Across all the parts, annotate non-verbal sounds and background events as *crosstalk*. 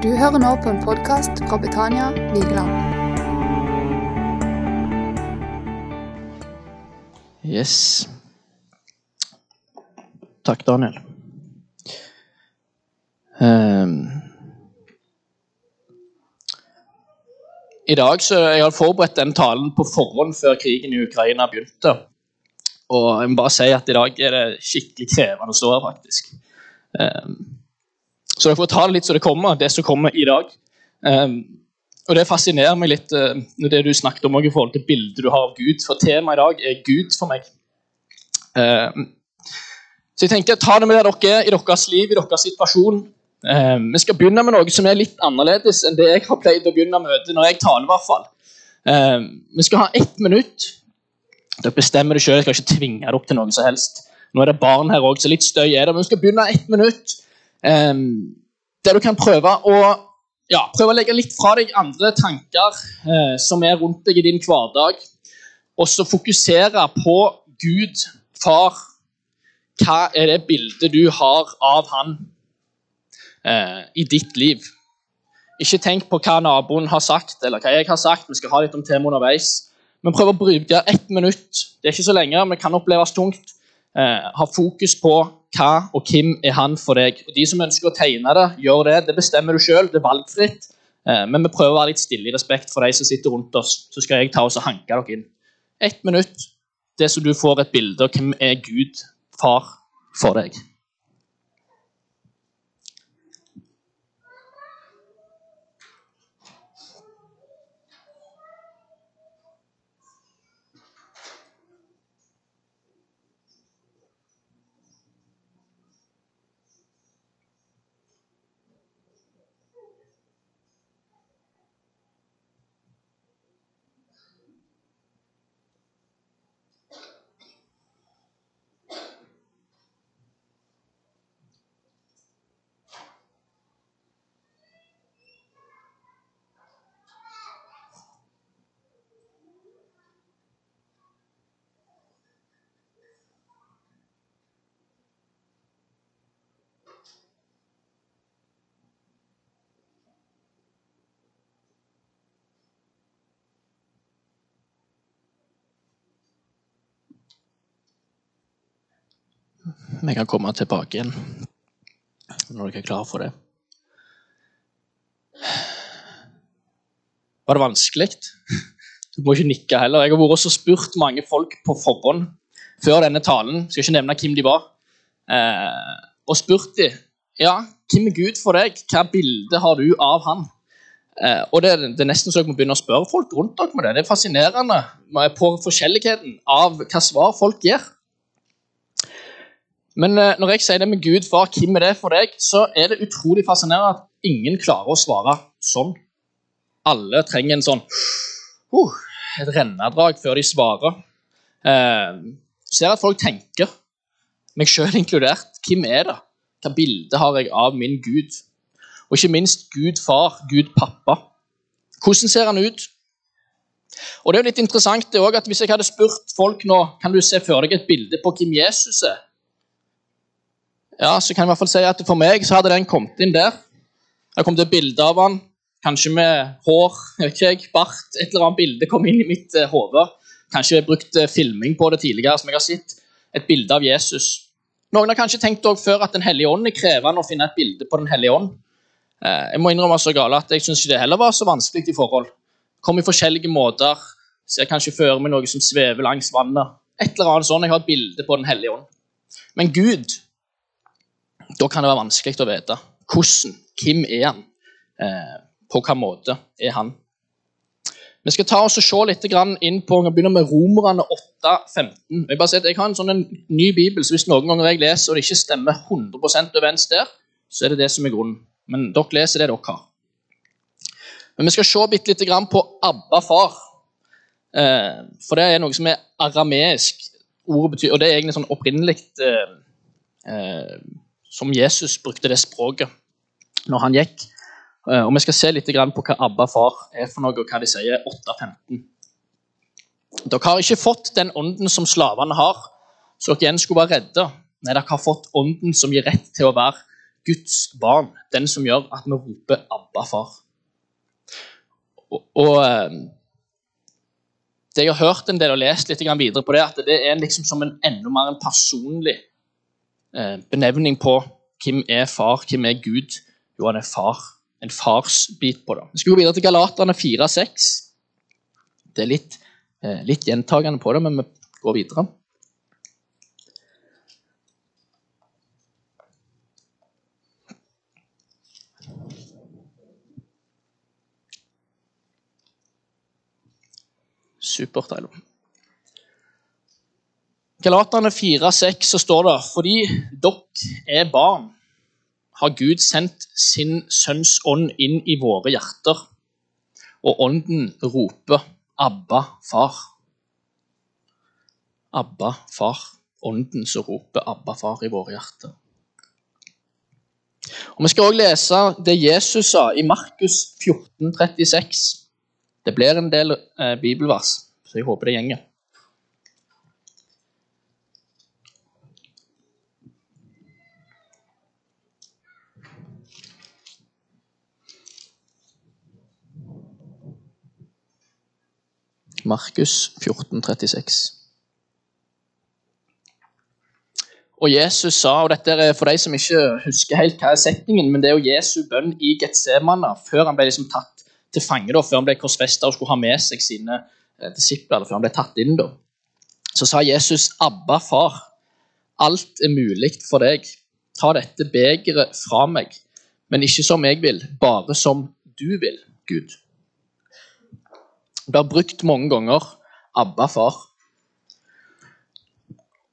Du hører nå på en podkast fra Betania Vigeland. Yes. Takk, Daniel. Um, I dag så jeg har forberedt den talen på forhånd før krigen i Ukraina begynte. Og jeg må bare si at i dag er det skikkelig krevende å stå her, faktisk. Ehm. Så dere får ta det litt så det kommer, det som kommer i dag. Um, og Det fascinerer meg litt uh, det du snakket om i forhold til bildet du har av Gud. For temaet i dag er Gud for meg. Um, så jeg tenker, Ta det med dere i deres liv, i deres situasjon. Um, vi skal begynne med noe som er litt annerledes enn det jeg har pleid å begynne møtet når jeg taler. i hvert fall. vi skal ha ett minutt. Dere bestemmer det sjøl, jeg skal ikke tvinge dere opp til noe som helst. Nå er det barn her òg, så litt støy er det. Men vi skal begynne ett minutt. Um, der du kan prøve å, ja, prøve å legge litt fra deg andre tanker uh, som er rundt deg i din hverdag, og så fokusere på Gud, far. Hva er det bildet du har av han uh, i ditt liv? Ikke tenk på hva naboen har sagt, eller hva jeg har sagt. Vi skal ha litt om temaet underveis. Men prøv å bruke ett minutt. Det er ikke så lenge, men kan oppleves tungt. Uh, ha fokus på hva og hvem er han for deg. Og De som ønsker å tegne det, gjør det. Det bestemmer du sjøl. Det er valgfritt. Eh, men vi prøver å være litt stille i respekt for de som sitter rundt oss. Så skal jeg ta oss og hanke dere inn. Ett minutt, det som du får et bilde av hvem er Gud, far, for deg. Vi kan komme tilbake igjen når dere er klare for det. Var det vanskelig? Du må ikke nikke heller. Jeg har vært også spurt mange folk på forhånd før denne talen. Skal ikke nevne hvem de var. Eh, og spurt dem ja, hvem er Gud for deg. Hva bilde har du av han? Eh, og det, det, er nesten så jeg må begynne å spørre folk rundt dere med det. Det er fascinerende på forskjelligheten av hva svar folk gir. Men eh, når jeg sier det med Gud, far, hvem er det for deg, så er det utrolig fascinerende at ingen klarer å svare sånn. Alle trenger en sånn uh, et rennedrag før de svarer. Eh, ser at folk tenker, meg sjøl inkludert. Hvem er det? Hva bilde har jeg av min Gud? Og ikke minst Gud far, Gud pappa. Hvordan ser han ut? Og det er jo litt interessant det også, at Hvis jeg hadde spurt folk nå kan du se for deg et bilde på hvem Jesus er, ja, så kan jeg i hvert fall si at for meg så hadde den kommet inn der. Det kom til bilde av han, kanskje med hår, ikke jeg, bart, et eller annet bilde kom inn i mitt uh, hode. Kanskje jeg har brukt uh, filming på det tidligere, som jeg har sett. Et bilde av Jesus. Noen har kanskje tenkt også før at Den hellige ånd er krevende å finne et bilde på Den hellige ånd. Uh, jeg må innrømme så gale at jeg syns ikke det heller var så vanskelig i forhold. Kom i forskjellige måter. Ser kanskje for meg noe som svever langs vannet. Et eller annet sånn. Jeg har et bilde på Den hellige ånd. Men Gud da kan det være vanskelig å vite hvordan, hvem er han, eh, på hvilken måte er han. Vi skal ta oss og se litt inn på vi begynner med Romerne 8,15. Jeg, bare si jeg har en sånn en ny bibel, så hvis noen ganger jeg leser og det ikke stemmer 100% overens der, så er det det som er grunnen. Men dere leser det dere har. Men vi skal se bitte litt på Abba far. Eh, for det er noe som er arameisk. Ordet betyr, og det er egentlig sånn opprinnelig eh som Jesus brukte det språket når han gikk. Eh, og Vi skal se litt på hva Abba far er for noe, og hva de sier 8.15. Dere har ikke fått den ånden som slavene har, så dere igjen skulle være redde. Nei, dere har fått ånden som gir rett til å være Guds barn. Den som gjør at vi roper 'Abba, far'. Og, og eh, det jeg har hørt en del og lest litt videre på det, at det er liksom som en enda mer en personlig benevning på hvem er far, hvem er Gud. Jo, han er far. En farsbit på det. Vi skal gå videre til Galaterne 4-6. Det er litt, eh, litt gjentagende på det, men vi går videre. Supert, Eilo. Galaterne 4,6 så står det fordi dere er barn, har Gud sendt sin sønns ånd inn i våre hjerter, og ånden roper 'Abba, far'. Abba, far. Ånden som roper 'Abba, far' i våre hjerter. Og Vi skal også lese det Jesus sa i Markus 14, 36. Det blir en del eh, bibelvers, så jeg håper det gjenger. Markus 14, 36. Og Jesus sa, og dette er for de som ikke husker helt hva er setningen, men det er jo Jesu bønn i Getsemane før han ble liksom tatt til fange, da, før han ble korsfesta og skulle ha med seg sine eh, disipler, før han ble tatt inn. da. Så sa Jesus, 'Abba, far, alt er mulig for deg. Ta dette begeret fra meg, men ikke som jeg vil, bare som du vil, Gud.' Blir brukt mange ganger 'Abba, far'.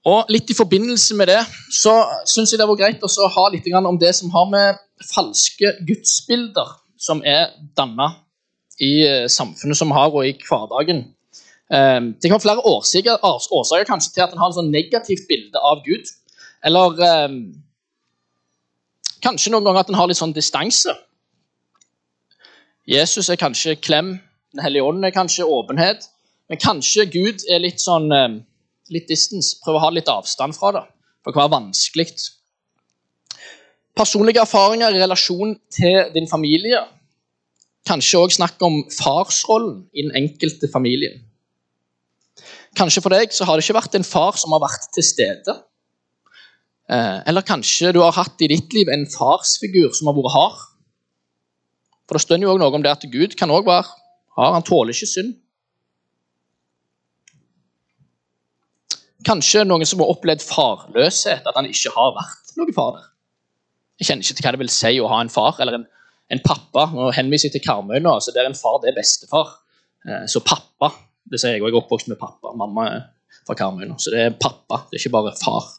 Og litt I forbindelse med det så syns jeg det var greit å ha litt om det som har med falske gudsbilder som er danna i eh, samfunnet som har, og i hverdagen. Eh, det kan være flere årsaker, årsaker kanskje til at en har et sånn negativt bilde av Gud. Eller eh, kanskje noen ganger at en har litt sånn distanse. Jesus er kanskje klem, Den hellige ånd er kanskje åpenhet, men kanskje Gud er litt sånn litt distance, prøve å ha litt avstand fra det. For det kan være vanskelig. Personlige erfaringer i relasjon til din familie. Kanskje òg snakk om farsrollen i den enkelte familien. Kanskje for deg så har det ikke vært en far som har vært til stede. Eh, eller kanskje du har hatt i ditt liv en farsfigur som har vært hard. For det står jo også noe om det at Gud kan også være hard. Han tåler ikke synd. Kanskje noen som har opplevd farløshet, at han ikke har vært noen far der. Jeg kjenner ikke til hva det vil si å ha en far eller en, en pappa. Nå henviser jeg til Karmøy nå, så der en far det er bestefar. Eh, så pappa det sier jeg, og jeg er oppvokst med pappa. Mamma er fra Karmøy nå, så det er pappa, det er ikke bare far.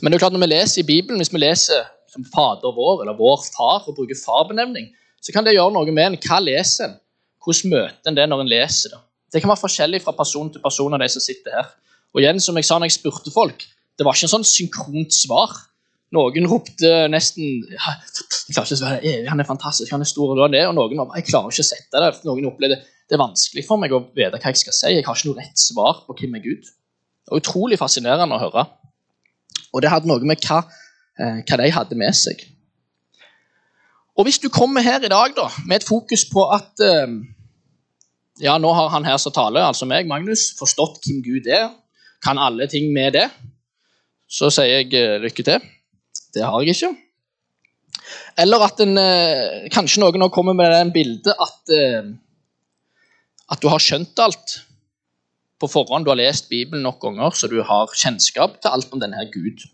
Men det er klart når vi leser i Bibelen, hvis vi leser som Fader vår eller Vår Far og bruker farbenevning, så kan det gjøre noe med en. Hva leser en? Hvordan møter en det når en leser det? Det kan være forskjellig fra person til person av de som sitter her. Og igjen, som jeg sa når jeg spurte folk, Det var ikke en sånn synkront svar. Noen ropte nesten jeg klarer ikke å svare, Han er fantastisk, han er stor. Og, det, og noen var, jeg klarer ikke å sette det. Noen opplevde det er vanskelig for meg å vite hva jeg skal si. Jeg har ikke noe rett svar på hvem er Gud. Det var utrolig fascinerende å høre. Og det hadde noe med hva, eh, hva de hadde med seg. Og Hvis du kommer her i dag da, med et fokus på at eh, ja, nå har han her som taler, altså meg, Magnus, forstått hvem Gud er. Kan alle ting med det. Så sier jeg eh, lykke til. Det har jeg ikke. Eller at en, eh, kanskje noen nå kommer med det bildet at, eh, at du har skjønt alt på forhånd. Du har lest Bibelen nok ganger, så du har kjennskap til alt om denne Gud.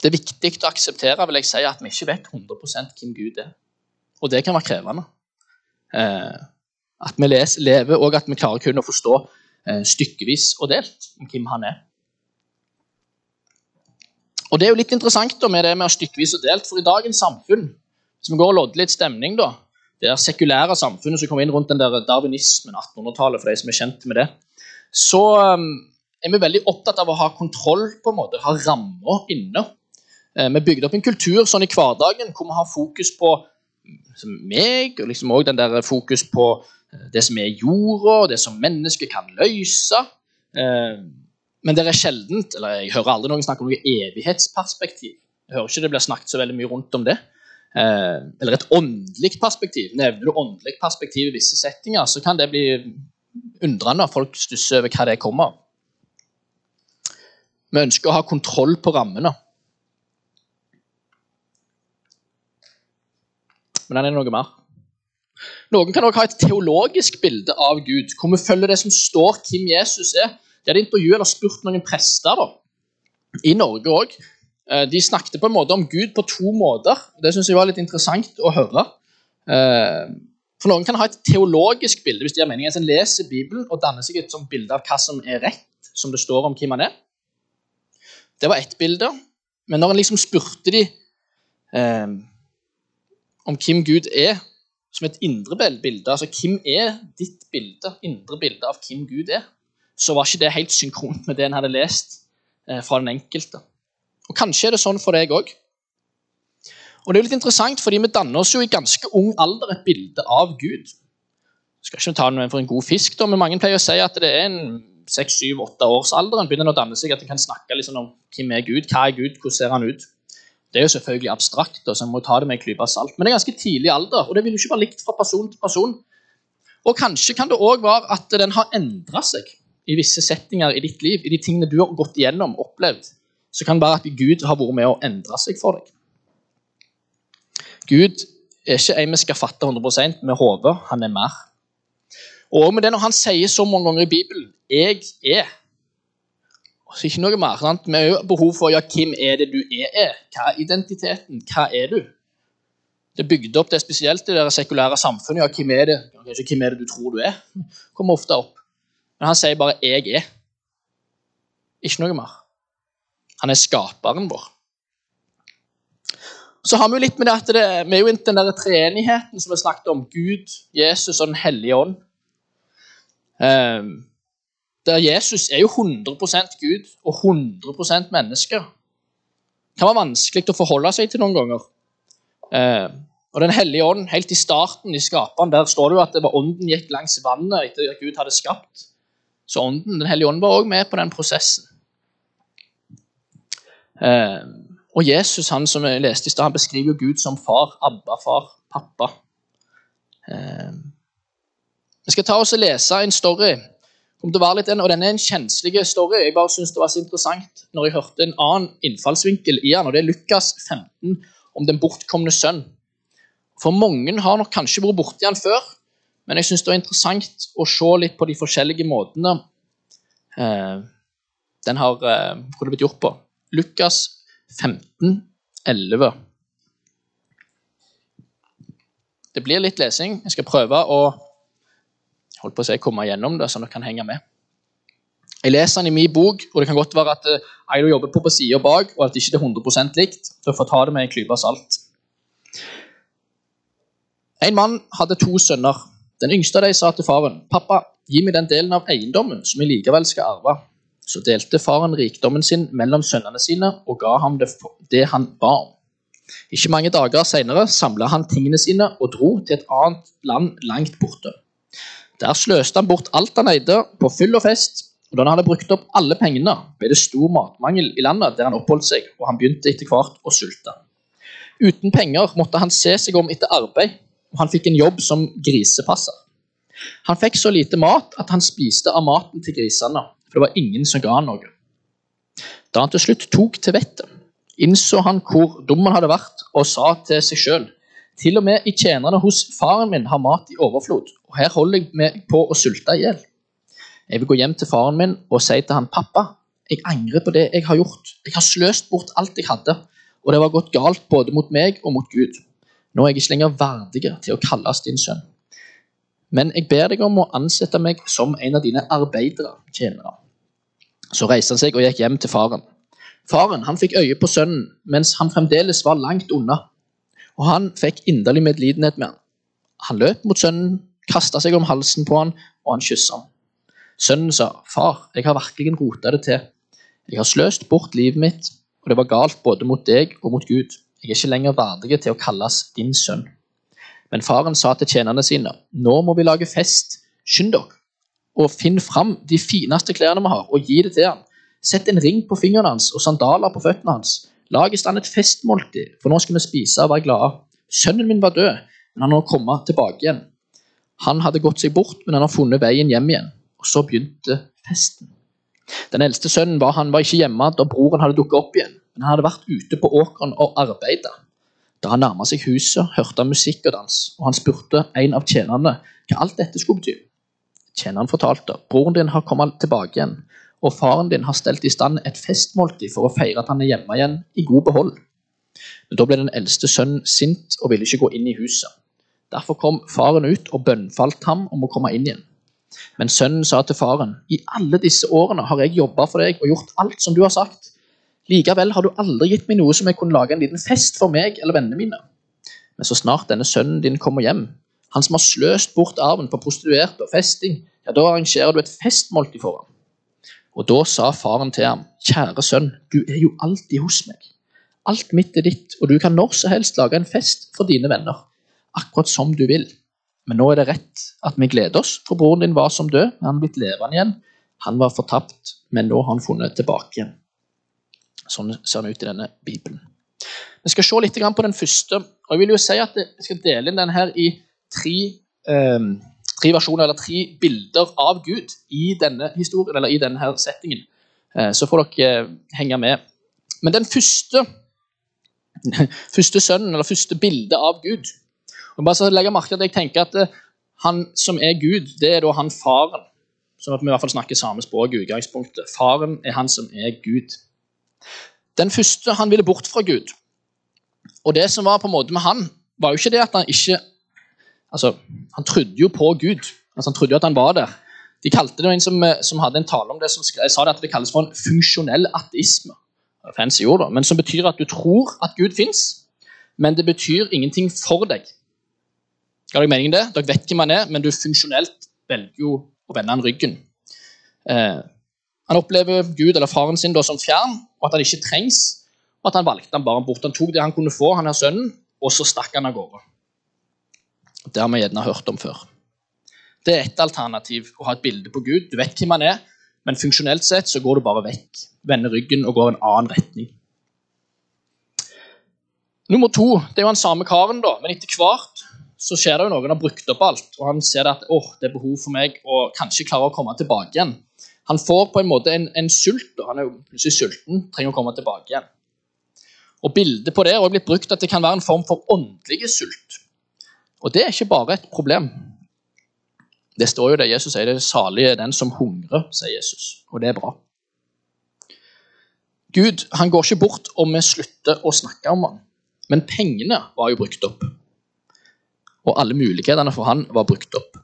Det er viktig å akseptere vil jeg si, at vi ikke vet 100 hvem Gud er. Og det kan være krevende. Eh, at vi leser, lever, og at vi klarer kun å forstå eh, stykkevis og delt om hvem han er. Og Det er jo litt interessant da, med det med stykkevis og delt, for i dagens samfunn hvis vi går og lodder litt stemning, da, det er sekulære samfunnet som kommer inn rundt den der darwinismen, 1800-tallet, for de som er kjent med det, så um, er vi veldig opptatt av å ha kontroll, på en måte, ha rammer inne. Eh, vi bygde opp en kultur sånn i hverdagen hvor vi har fokus på meg, og liksom også den der fokus på eh, det som er jorda, og det som mennesket kan løse. Eh, men det er sjeldent, eller jeg hører aldri noen snakke om noe evighetsperspektiv. Jeg hører ikke det blir snakket så veldig mye rundt om det. Eller et åndelig perspektiv. Nevner du åndelig perspektiv i visse settinger, så kan det bli undrende. Folk stusser over hva det kommer av. Vi ønsker å ha kontroll på rammene. Men den er noe mer. Noen kan også ha et teologisk bilde av Gud, hvor vi følger det som står hvem Jesus er. De hadde intervjuet eller spurt noen prester da, i Norge òg. Eh, de snakket på en måte om Gud på to måter. Det syns jeg var litt interessant å høre. Eh, for Noen kan ha et teologisk bilde hvis de har meningen, En leser Bibelen og danner seg et bilde av hva som er rett, som det står om hvem han er. Det var ett bilde. Men når en liksom spurte de eh, om hvem Gud er, som et indre bilde, altså hvem er ditt bilde, indre bilde av hvem Gud er, så var ikke det helt synkront med det en hadde lest eh, fra den enkelte. Og Kanskje er det sånn for deg òg. Og det er litt interessant, fordi Vi danner oss jo i ganske ung alder et bilde av Gud. Skal ikke ta noe for en god fisk, da, men mange pleier å si at det er en seks, syv, åtte års alder en begynner å danne seg, at en kan snakke liksom om hvem er Gud, hva er Gud, hvordan ser han ut. Det er jo selvfølgelig abstrakt, og så må ta det med en klype salt. Men det er ganske tidlig alder, og det vil jo ikke være likt fra person til person. Og kanskje kan det òg være at den har endra seg i visse settinger i ditt liv, i de tingene du har gått igjennom, opplevd. Så kan det være at Gud har vært med å endre seg for deg. Gud er ikke en vi skal fatte 100% med hodet, han er mer. Og med det når han sier så mange ganger i Bibelen 'Jeg er', ikke noe mer. Sant? Vi har jo behov for ja, hvem er det du er? Hva er identiteten? Hva er du? Det er bygd opp det spesielt i det sekulære samfunnet. Ja, hvem er det Kanskje hvem er det du tror du er? kommer ofte opp. Men han sier bare 'jeg er'. Ikke noe mer. Han er skaperen vår. Så har vi jo litt med det at det, vi er jo den der treenigheten som vi snakket om. Gud, Jesus og Den hellige ånd. Eh, der Jesus er jo 100% Gud og 100 menneske. Det kan være vanskelig å forholde seg til noen ganger. Eh, og Den hellige ånd, helt i starten i skaperen, der står det jo at det var ånden gikk langs vannet etter at Gud hadde skapt. Så ånden, Den hellige ånd var òg med på den prosessen. Eh, og Jesus, han som jeg leste i stad, han beskriver jo Gud som far, Abba-far, pappa. Eh, vi skal ta oss og lese en story kom til å være litt den, og Denne er en kjenslig story. Jeg bare synes det var så interessant når jeg hørte en annen innfallsvinkel i den, og det er Lukas 15 om den bortkomne sønn. For mange har nok kanskje vært borti den før, men jeg syns det var interessant å se litt på de forskjellige måtene eh, den har eh, hvor det er blitt gjort på. Lukas 15, 11. Det blir litt lesing. Jeg skal prøve å holdt på å si, komme gjennom det, sånn at dere kan henge med. Jeg leser den i min bok, og det kan godt være at eh, jobber på på sida bak, og at det ikke er 100 likt. Så får ta det med en klype salt. En mann hadde to sønner. Den yngste av dem sa til faren, 'Pappa, gi meg den delen av eiendommen som jeg likevel skal arve.' Så delte faren rikdommen sin mellom sønnene sine og ga ham det, det han ba om. Ikke mange dager senere samla han tingene sine og dro til et annet land langt borte. Der sløste han bort alt han eide, på fyll og fest. Og da han hadde brukt opp alle pengene, ble det stor matmangel i landet der han oppholdt seg, og han begynte etter hvert å sulte. Uten penger måtte han se seg om etter arbeid, og han fikk en jobb som grisepasser. Han fikk så lite mat at han spiste av maten til grisene, for det var ingen som ga han noe. Da han til slutt tok til vettet, innså han hvor dum han hadde vært, og sa til seg sjøl til og med i tjenerne hos faren min har mat i overflod, og her holder jeg meg på å sulte i hjel. Jeg vil gå hjem til faren min og si til han, 'Pappa, jeg angrer på det jeg har gjort. Jeg har sløst bort alt jeg hadde, og det var gått galt både mot meg og mot Gud. Nå er jeg ikke lenger verdig til å kalles din sønn. Men jeg ber deg om å ansette meg som en av dine arbeidere, tjenere. Så reiste han seg og gikk hjem til faren. Faren han fikk øye på sønnen mens han fremdeles var langt unna og han fikk inderlig medlidenhet med han. Han løp mot sønnen, kasta seg om halsen på han, og han kyssa han. Sønnen sa, 'Far, jeg har virkelig rota det til. Jeg har sløst bort livet mitt, og det var galt både mot deg og mot Gud. Jeg er ikke lenger verdig til å kalles din sønn.' Men faren sa til tjenerne sine, 'Nå må vi lage fest. Skynd dere, og finn fram de fineste klærne vi har, og gi det til ham. Sett en ring på fingeren hans og sandaler på føttene hans. Lag i stand et festmåltid, for nå skal vi spise og være glade. Sønnen min var død, men han har kommet tilbake igjen. Han hadde gått seg bort, men han har funnet veien hjem igjen. Og så begynte festen. Den eldste sønnen var, han var ikke hjemme da broren hadde dukket opp igjen, men han hadde vært ute på åkeren og arbeidet. Da han nærma seg huset, hørte han musikk og dans, og han spurte en av tjenerne hva alt dette skulle bety. Tjeneren fortalte broren din har kommet tilbake igjen, og faren din har stelt i stand et festmåltid for å feire at han er hjemme igjen i god behold. Men da ble den eldste sønnen sint og ville ikke gå inn i huset. Derfor kom faren ut og bønnfalt ham om å komme inn igjen. Men sønnen sa til faren, i alle disse årene har jeg jobba for deg og gjort alt som du har sagt. Likevel har du aldri gitt meg noe som jeg kunne lage en liten fest for meg eller vennene mine. Men så snart denne sønnen din kommer hjem, han som har sløst bort arven på prostituerte og festing, ja, da arrangerer du et festmåltid for ham. Og da sa faren til ham, kjære sønn, du er jo alltid hos meg. Alt mitt er ditt, og du kan når som helst lage en fest for dine venner, akkurat som du vil. Men nå er det rett at vi gleder oss, for broren din var som død, men han er blitt levende igjen. Han var fortapt, men nå har han funnet tilbake igjen. Sånn ser han ut i denne Bibelen. Vi skal se litt på den første. og Jeg vil jo si at jeg skal dele inn den her i tre, eh, tre versjoner, eller tre bilder av Gud i denne historien, eller i denne her settingen. Eh, så får dere eh, henge med. Men den første, *laughs* første sønnen, eller første bildet av Gud og bare så legger merke at Jeg tenker at eh, han som er Gud, det er da han faren. Sånn at vi i hvert fall snakker samme språk i utgangspunktet. Faren er han som er Gud. Den første han ville bort fra Gud. Og det som var på en måte med han, var jo ikke det at han ikke Altså, han trodde jo på Gud. Altså, han trodde jo at han var der. De kalte det en som, eh, som hadde en tale om det, som skre, sa det at det kalles for en funksjonell ateisme. Fancy ord, da. Men som betyr at du tror at Gud fins, men det betyr ingenting for deg. Ga dere meningen det? Dere vet hvem han er, men du funksjonelt velger jo å vende han ryggen. Eh, han opplever Gud eller faren sin da som fjern, og at han ikke trengs. Og at han valgte han bare bort. Han tok det han kunne få, han her sønnen, og så stakk han av gårde. Det har vi gjerne hørt om før. Det er ett alternativ å ha et bilde på Gud. Du vet hvem han er, men funksjonelt sett så går du bare vekk. Vender ryggen og går en annen retning. Nummer to det er jo han samme karen, da, men etter hvert så skjer det jo noe. Han har brukt opp alt, og han ser at oh, det er behov for meg å kanskje klare å komme tilbake igjen. Han får på en måte en, en sult, og han er jo plutselig sulten, trenger å komme tilbake igjen. Og Bildet på det er også blitt brukt at det kan være en form for åndelig sult. Og det er ikke bare et problem. Det står jo det Jesus sier, det er salig er den som hungrer, sier Jesus. Og det er bra. Gud han går ikke bort om vi slutter å snakke om ham. Men pengene var jo brukt opp og alle mulighetene for han var brukt opp.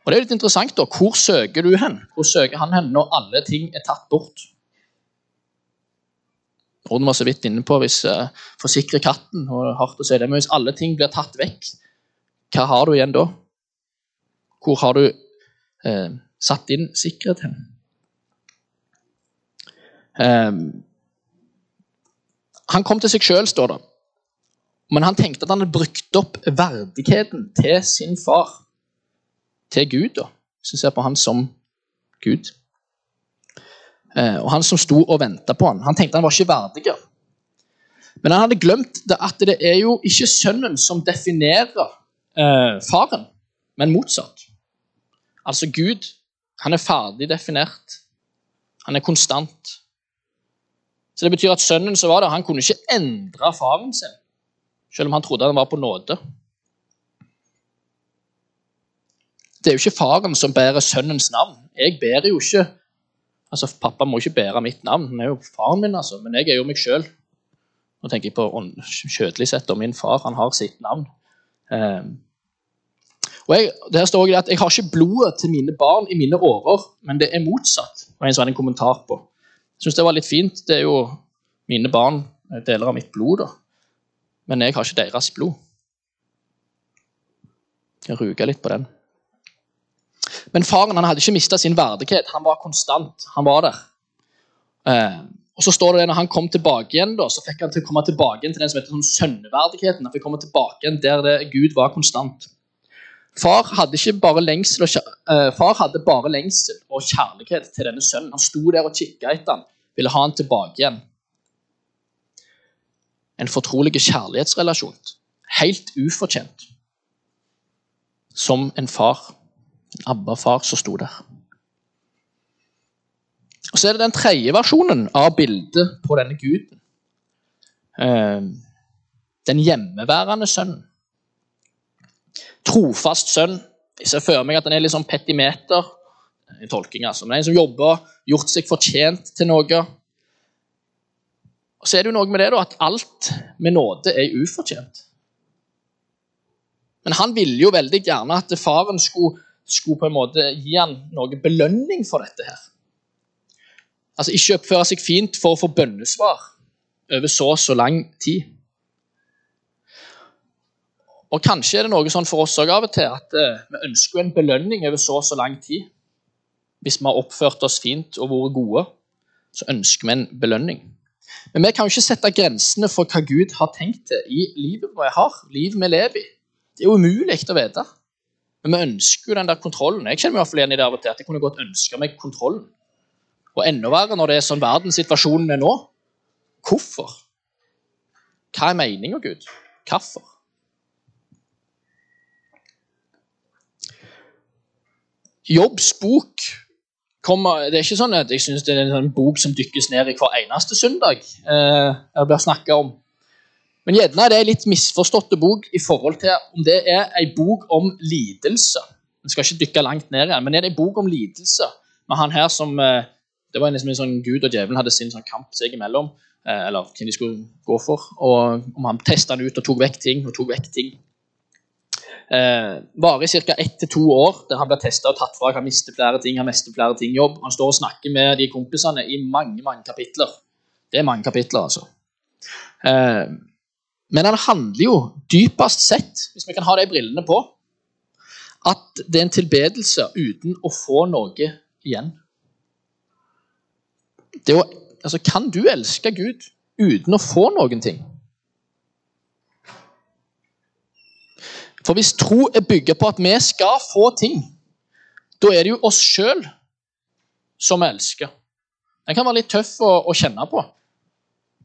Og det er litt interessant da, Hvor søker du hen? Hvor søker han hen når alle ting er tatt bort? Orden var så vidt inne på hvis uh, forsikre katten og hardt å si det, men hvis alle ting blir tatt vekk, hva har du igjen da? Hvor har du uh, satt inn sikkerhet hen? Um, han kom til seg sjøl, står det. Men han tenkte at han hadde brukt opp verdigheten til sin far, til Gud, da, hvis vi ser på han som Gud. Eh, og han som sto og venta på han. Han tenkte han var ikke verdig. Men han hadde glemt at det er jo ikke sønnen som definerer eh, faren, men motsatt. Altså Gud, han er ferdig definert. Han er konstant. Så det betyr at sønnen som var der, han kunne ikke endre faren sin selv om han trodde han var på nåde. Det er jo ikke faren som bærer sønnens navn. Jeg bærer jo ikke Altså, Pappa må ikke bære mitt navn, han er jo faren min, altså. men jeg er jo meg sjøl. Nå tenker jeg på kjødelig sett, og min far han har sitt navn. Eh, og jeg, der står det at jeg har ikke blodet til mine barn i mine årer, men det er motsatt. Det var en hadde en kommentar på. Jeg syns det var litt fint. Det er jo mine barn, deler av mitt blod. da men jeg har ikke deres blod. Jeg ruger litt på den. Men faren han hadde ikke mista sin verdighet. Han var konstant. Han var der. Eh, og så står det Når han kom tilbake igjen, da, så fikk han til å komme tilbake igjen til den som heter sånn sønneverdigheten. Han fikk komme tilbake igjen der det, Gud var konstant. Far hadde, ikke bare lengsel og, eh, far hadde bare lengsel og kjærlighet til denne sønnen. Han sto der og kikka etter han, ville ha han tilbake igjen. En fortrolig kjærlighetsrelasjon. Helt ufortjent. Som en far. ABBA-far som sto der. Og Så er det den tredje versjonen av bildet på denne guden. Eh, Den hjemmeværende sønnen. Trofast sønn. Jeg ser for meg at han er litt sånn petimeter i tolking, altså. Men en som jobber, gjort seg fortjent til noe. Og så er det jo noe med det da, at alt med nåde er ufortjent. Men han ville jo veldig gjerne at faren skulle, skulle på en måte gi han noe belønning for dette her. Altså ikke oppføre seg fint for å få bønnesvar over så og så lang tid. Og kanskje er det noe sånn for oss også av og til at eh, vi ønsker en belønning over så og så lang tid. Hvis vi har oppført oss fint og vært gode, så ønsker vi en belønning. Men vi kan jo ikke sette grensene for hva Gud har tenkt til i livet vi har, livet vi lever i. Det er jo umulig å vite. Men vi ønsker jo den der kontrollen. Jeg kjenner meg i hvert fall igjen i det av og til, at jeg kunne godt ønske meg kontrollen. Og enda verre når det er sånn verdenssituasjonen er nå. Hvorfor? Hva er meninga, Gud? Hvorfor? Jobbs bok kommer, Det er ikke sånn at jeg synes det er en sånn bok som dykkes ned i hver eneste søndag. Eh, jeg blir snakket om. Men gjerne er det en litt misforståtte bok i forhold til om det er en bok om lidelse. Jeg skal ikke dykke langt ned igjen, men er det en bok om lidelse med han her som eh, Det var liksom en sånn Gud og djevelen hadde sin sånn kamp seg imellom, eh, eller hvem de skulle gå for. Og om han testa han ut og tok vekk ting og tok vekk ting. Eh, varer i ca. ett til to år, der han blir testa og tatt fra. Han mister flere ting, han mister flere ting jobb. Han står og snakker med de kompisene i mange mange kapitler. Det er mange kapitler, altså. Eh, men han handler jo dypest sett, hvis vi kan ha de brillene på, at det er en tilbedelse uten å få noe igjen. Å, altså, kan du elske Gud uten å få noen ting? For hvis tro er bygget på at vi skal få ting, da er det jo oss sjøl som vi elsker. Den kan være litt tøff å, å kjenne på.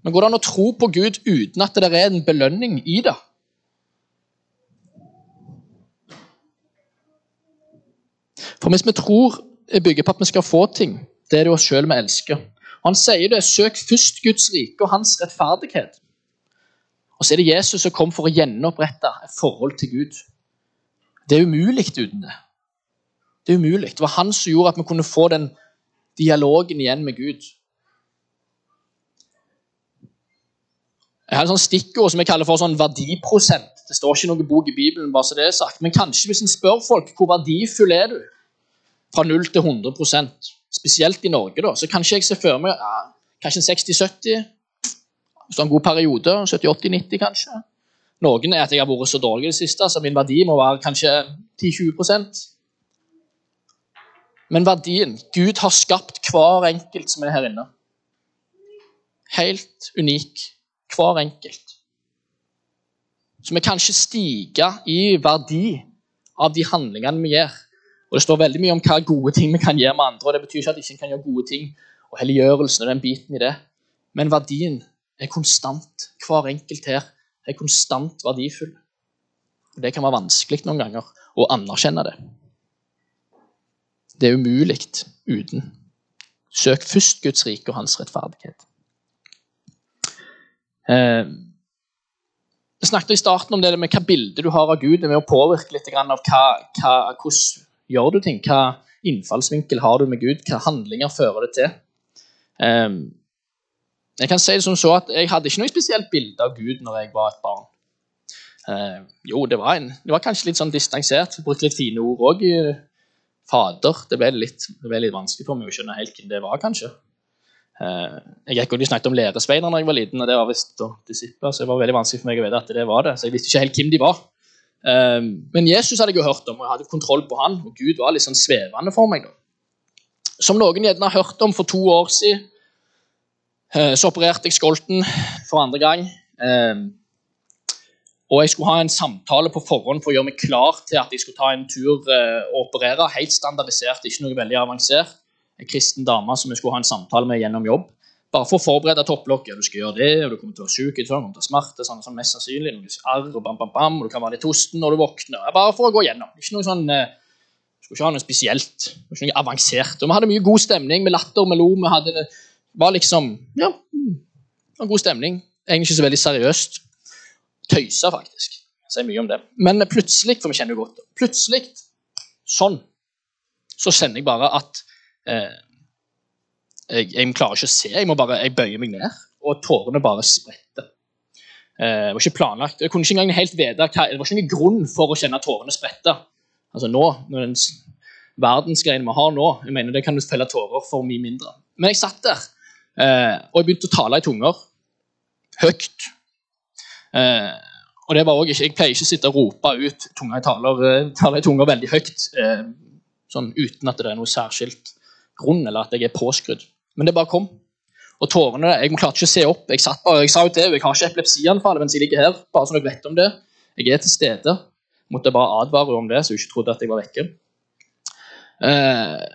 Men går det an å tro på Gud uten at det er en belønning i det? For hvis vi tror er bygget på at vi skal få ting, det er det oss sjøl vi elsker. Han sier det, søk først Guds rike og hans rettferdighet. Og så er det Jesus som kom for å gjenopprette et forhold til Gud. Det er umulig uten det. Det er umulig. Det var han som gjorde at vi kunne få den dialogen igjen med Gud. Jeg har et sånt stikkord som jeg kaller for sånn verdiprosent. Det står ikke noe bok i Bibelen, bare så det er sagt. Men kanskje hvis en spør folk hvor verdifull er du, fra 0 til 100% spesielt i Norge, da, så kanskje jeg ser for meg ja, kanskje en 60-70 hvis du har en god periode, 70-80-90 kanskje. Noen er at jeg har vært så dårlig i det siste, så min verdi må være kanskje 10-20% Men verdien Gud har skapt hver enkelt som er her inne. Helt unik. Hver enkelt. Så vi kan ikke stige i verdi av de handlingene vi gjør. Og Det står veldig mye om hva gode ting vi kan gjøre med andre. og Det betyr ikke at vi ikke kan gjøre gode ting og helliggjørelsen og den biten i det. Men verdien er konstant. Hver enkelt her er konstant verdifull. Og Det kan være vanskelig noen ganger å anerkjenne det. Det er umulig uten. Søk først Guds rike og hans rettferdighet. Eh, vi snakket i starten om det med hva bilde du har av Gud. Det med å påvirke litt av hva, hva, hvordan gjør du ting. Hva innfallsvinkel har du med Gud? Hva handlinger fører det til? Eh, jeg kan si det som så at jeg hadde ikke noe spesielt bilde av Gud når jeg var et barn. Eh, jo, det var, en, det var kanskje litt sånn distansert. Brukte litt fine ord òg. Fader. Det ble litt, det ble litt vanskelig for meg å skjønne helt hvem det var, kanskje. Eh, jeg gikk og snakket om læresveiner da jeg var liten, og det var visst disipler, så det var veldig vanskelig for meg å vite at det var det. Så jeg visste ikke helt hvem de var. Eh, men Jesus hadde jeg jo hørt om, og jeg hadde kontroll på han, og Gud var litt sånn svevende for meg. da. Som noen gjerne har hørt om for to år siden, så opererte jeg skolten for andre gang. Og jeg skulle ha en samtale på forhånd for å gjøre meg klar til at jeg skulle ta en tur eh, og operere. Helt standardisert, ikke noe veldig avansert. En kristen dame som vi skulle ha en samtale med gjennom jobb. Bare for å forberede topplokket. Du skal gjøre det, og du kommer til å være syk, du kommer til å smerte, sånn, sånn, mest sannsynlig, noe arr og bam, bam, bam, og du kan være litt hosten når du våkner. Bare for å gå gjennom. Ikke noe sånn eh, skulle ikke ha noe spesielt. Ikke noe avansert. Og vi hadde mye god stemning med latter, vi lo. Vi hadde det var liksom Ja, en god stemning. Egentlig ikke så veldig seriøst. Tøysa, faktisk. Jeg sier mye om det. Men plutselig, for vi kjenner jo godt Plutselig, sånn, så kjenner jeg bare at eh, jeg, jeg, klarer ikke å se. Jeg, bare, jeg bøyer meg ned, og tårene bare spretter. Eh, det var ikke planlagt. Jeg kunne ikke engang helt vite Det var ikke noen grunn for å kjenne tårene sprette. Altså nå, når den verdensgreiene vi har nå, jeg mener det kan du felle tårer for mye mindre. Men jeg satt der, eh, og jeg begynte å tale i tunger. Høyt. Eh, og det var også ikke, Jeg pleier ikke å sitte og rope ut tunga i taler, eh, taler i tunger veldig høyt, eh, sånn uten at det er noe særskilt grunn, eller at jeg er påskrudd. Men det bare kom. Og tårene Jeg klarte ikke å se opp. Jeg satt bare, jeg sa jo til jeg har ikke epilepsianfall mens jeg ligger her. bare så dere vet om det. Jeg er til stede. Måtte bare advare om det, så hun ikke trodde at jeg var vekke. Eh,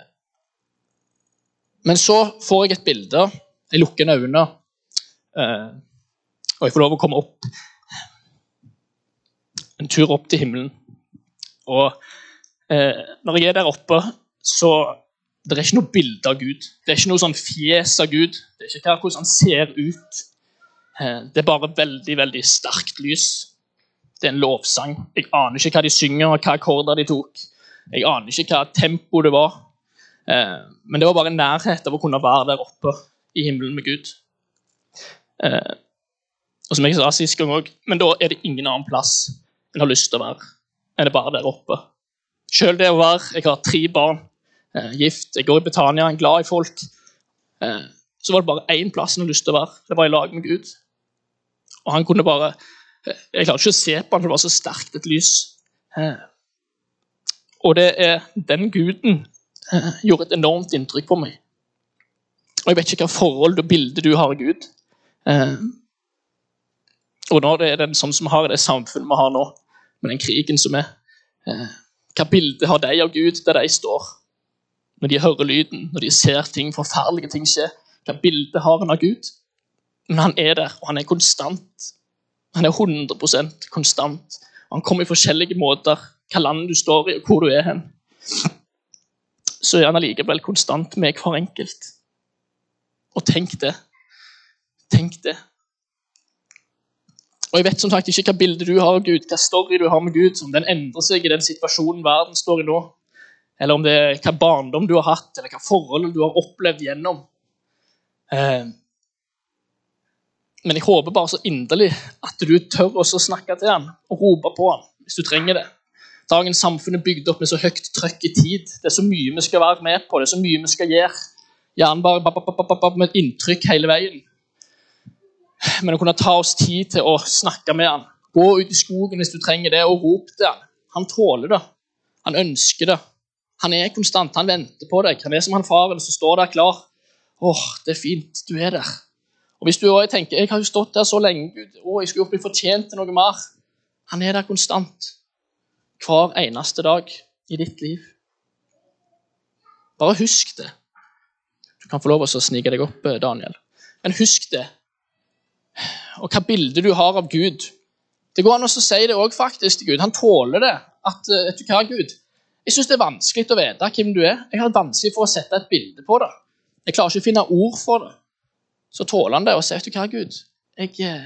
men så får jeg et bilde. Jeg lukker øynene, eh, og jeg får lov å komme opp en tur opp til himmelen. Og eh, når jeg er der oppe, så det er ikke noe bilde av Gud. Det er ikke noe sånn fjes av Gud. Det er ikke hvordan han ser ut. Eh, det er bare veldig veldig sterkt lys. Det er en lovsang. Jeg aner ikke hva de synger, og hva akkorder de tok. Jeg aner ikke hva tempo det var. Eh, men det var bare en nærhet av å kunne være der oppe i himmelen med Gud. Eh, og som jeg sa sist gang òg, men da er det ingen annen plass en har lyst til å være enn det bare der oppe. Selv det å være Jeg har tre barn gift. Jeg går i Betania, jeg er glad i folk. Eh, så var det bare én plass han hadde lyst til å være. Det var i lag med Gud. Og han kunne bare eh, Jeg klarte ikke å se på han, for det var så sterkt et lys. Eh, og det er den guden eh, gjorde et enormt inntrykk på meg. Og jeg vet ikke hva forhold og bilde du har av Gud. Eh, og det er den sånn som vi har i det samfunnet vi har nå, med den krigen som er Hva bilde har de av Gud der de står? Når de hører lyden, når de ser ting, forferdelige ting skje. Hva bilde har han av Gud? Men han er der, og han er konstant. Han er 100% konstant. Han kommer i forskjellige måter. Hva land du står i, og hvor du er hen. Så er han allikevel konstant med hver enkelt. Og tenk det. Tenk det. Og Jeg vet som sagt ikke hva bilde du har av Gud, hva story du har med Gud, om den endrer seg i den situasjonen verden står i nå eller om det er hva barndom du har hatt, eller hva forhold du har opplevd gjennom. Eh, men jeg håper bare så inderlig at du tør å snakke til han og rope på han hvis du trenger det. Dagens samfunn er bygd opp med så høyt trøkk i tid. Det er så mye vi skal være med på, det er så mye vi skal gjøre. Gjerne bare bap, bap, bap, med et inntrykk hele veien. Men å kunne ta oss tid til å snakke med han. Gå ut i skogen hvis du trenger det, og rop til han. Han tåler det. Han ønsker det. Han er konstant. Han venter på deg. Han er som han faren som står der klar. Åh, det er fint. Du er der. Og Hvis du også tenker jeg har jo stått der så lenge, Gud, å, jeg skulle gjort meg fortjent til noe mer Han er der konstant. Hver eneste dag i ditt liv. Bare husk det. Du kan få lov å snike deg opp, Daniel. Men husk det. Og hva bilde du har av Gud. Det går an å si det òg faktisk til Gud. Han tåler det. At, vet du hva, Gud, jeg syns det er vanskelig å vite hvem du er. Jeg har vanskelig for å sette et bilde på det. Jeg klarer ikke å finne ord for det. Så tåler han det og sier, vet du hva, Gud, jeg, jeg,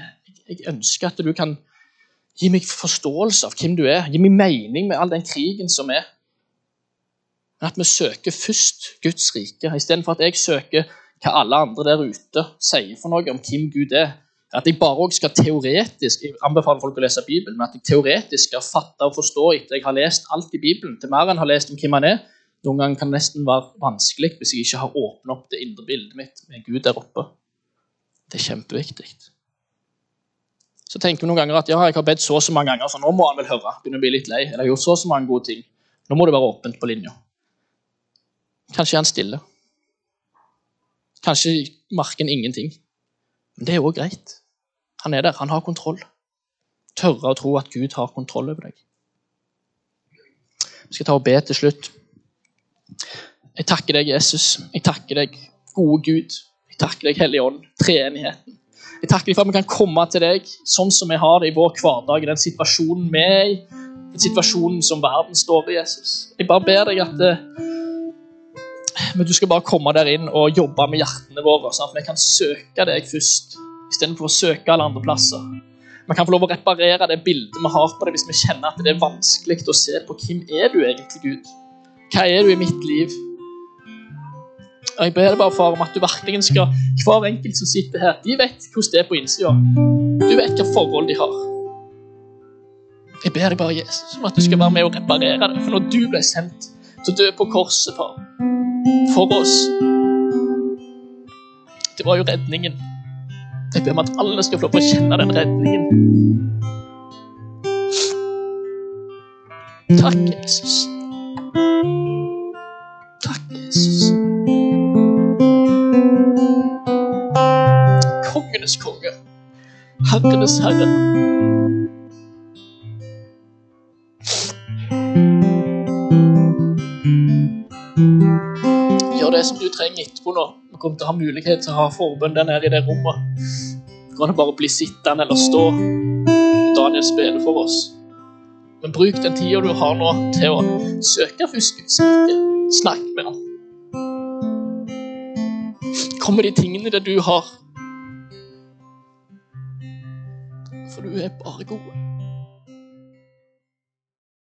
jeg, ønsker at du kan gi meg forståelse av hvem du er. Gi meg mening med all den krigen som er. Men at vi søker først Guds rike, istedenfor at jeg søker hva alle andre der ute sier for noe om hvem Gud er. At jeg bare også skal teoretisk jeg anbefaler folk å lese Bibelen, men at jeg teoretisk skal fatte og forstå etter jeg har lest alt i Bibelen, til mer enn har lest om hvem han er. Noen ganger kan det nesten være vanskelig hvis jeg ikke har åpnet opp det indre bildet mitt med Gud der oppe. Det er kjempeviktig. Så tenker vi noen ganger at ja, jeg har bedt så og så mange ganger, så nå må han vel høre. Begynner å bli litt lei. Eller jeg har gjort så og så mange gode ting. Nå må det være åpent på linja. Kanskje er han stille. Kanskje merker han ingenting. Men det er òg greit. Han er der, han har kontroll. Tørre å tro at Gud har kontroll over deg. Vi skal ta og be til slutt. Jeg takker deg, Jesus. Jeg takker deg, gode Gud. Jeg takker deg, Hellige Ånd, treenigheten. Jeg takker deg for at vi kan komme til deg sånn som vi har det i vår hverdag, i den situasjonen vi er i, den situasjonen som verden står i, Jesus. Jeg bare ber deg at det, men du skal bare komme der inn og jobbe med hjertene våre, sånn at vi kan søke deg først, istedenfor å søke alle andre plasser. Vi kan få lov å reparere det bildet vi har på det hvis vi kjenner at det er vanskelig å se på hvem er du egentlig, Gud. Hva er du i mitt liv? Og Jeg ber deg bare far om at du virkelig skal Hver enkelt som sitter her, de vet hvordan det er på innsida. Du vet hva forhold de har. Jeg ber deg bare, Jesus, om at du skal være med og reparere det. For når du ble sendt til å dø på korset, far, for oss Det var jo redningen. Jeg ber om at alle skal få lov til å kjenne den redningen. Takk, Jesus. Takk, Jesus. Kongenes konge. Herrenes herre. Som du trenger etterpå nå. Vi kommer til å ha mulighet til å ha forbønn der nede i det rommet. Du kan bare bli sittende eller stå. Daniel spiller for oss. Men bruk den tida du har nå, til å søke først rike. Snakk med ham. Kom med de tingene det du har. For du er bare god.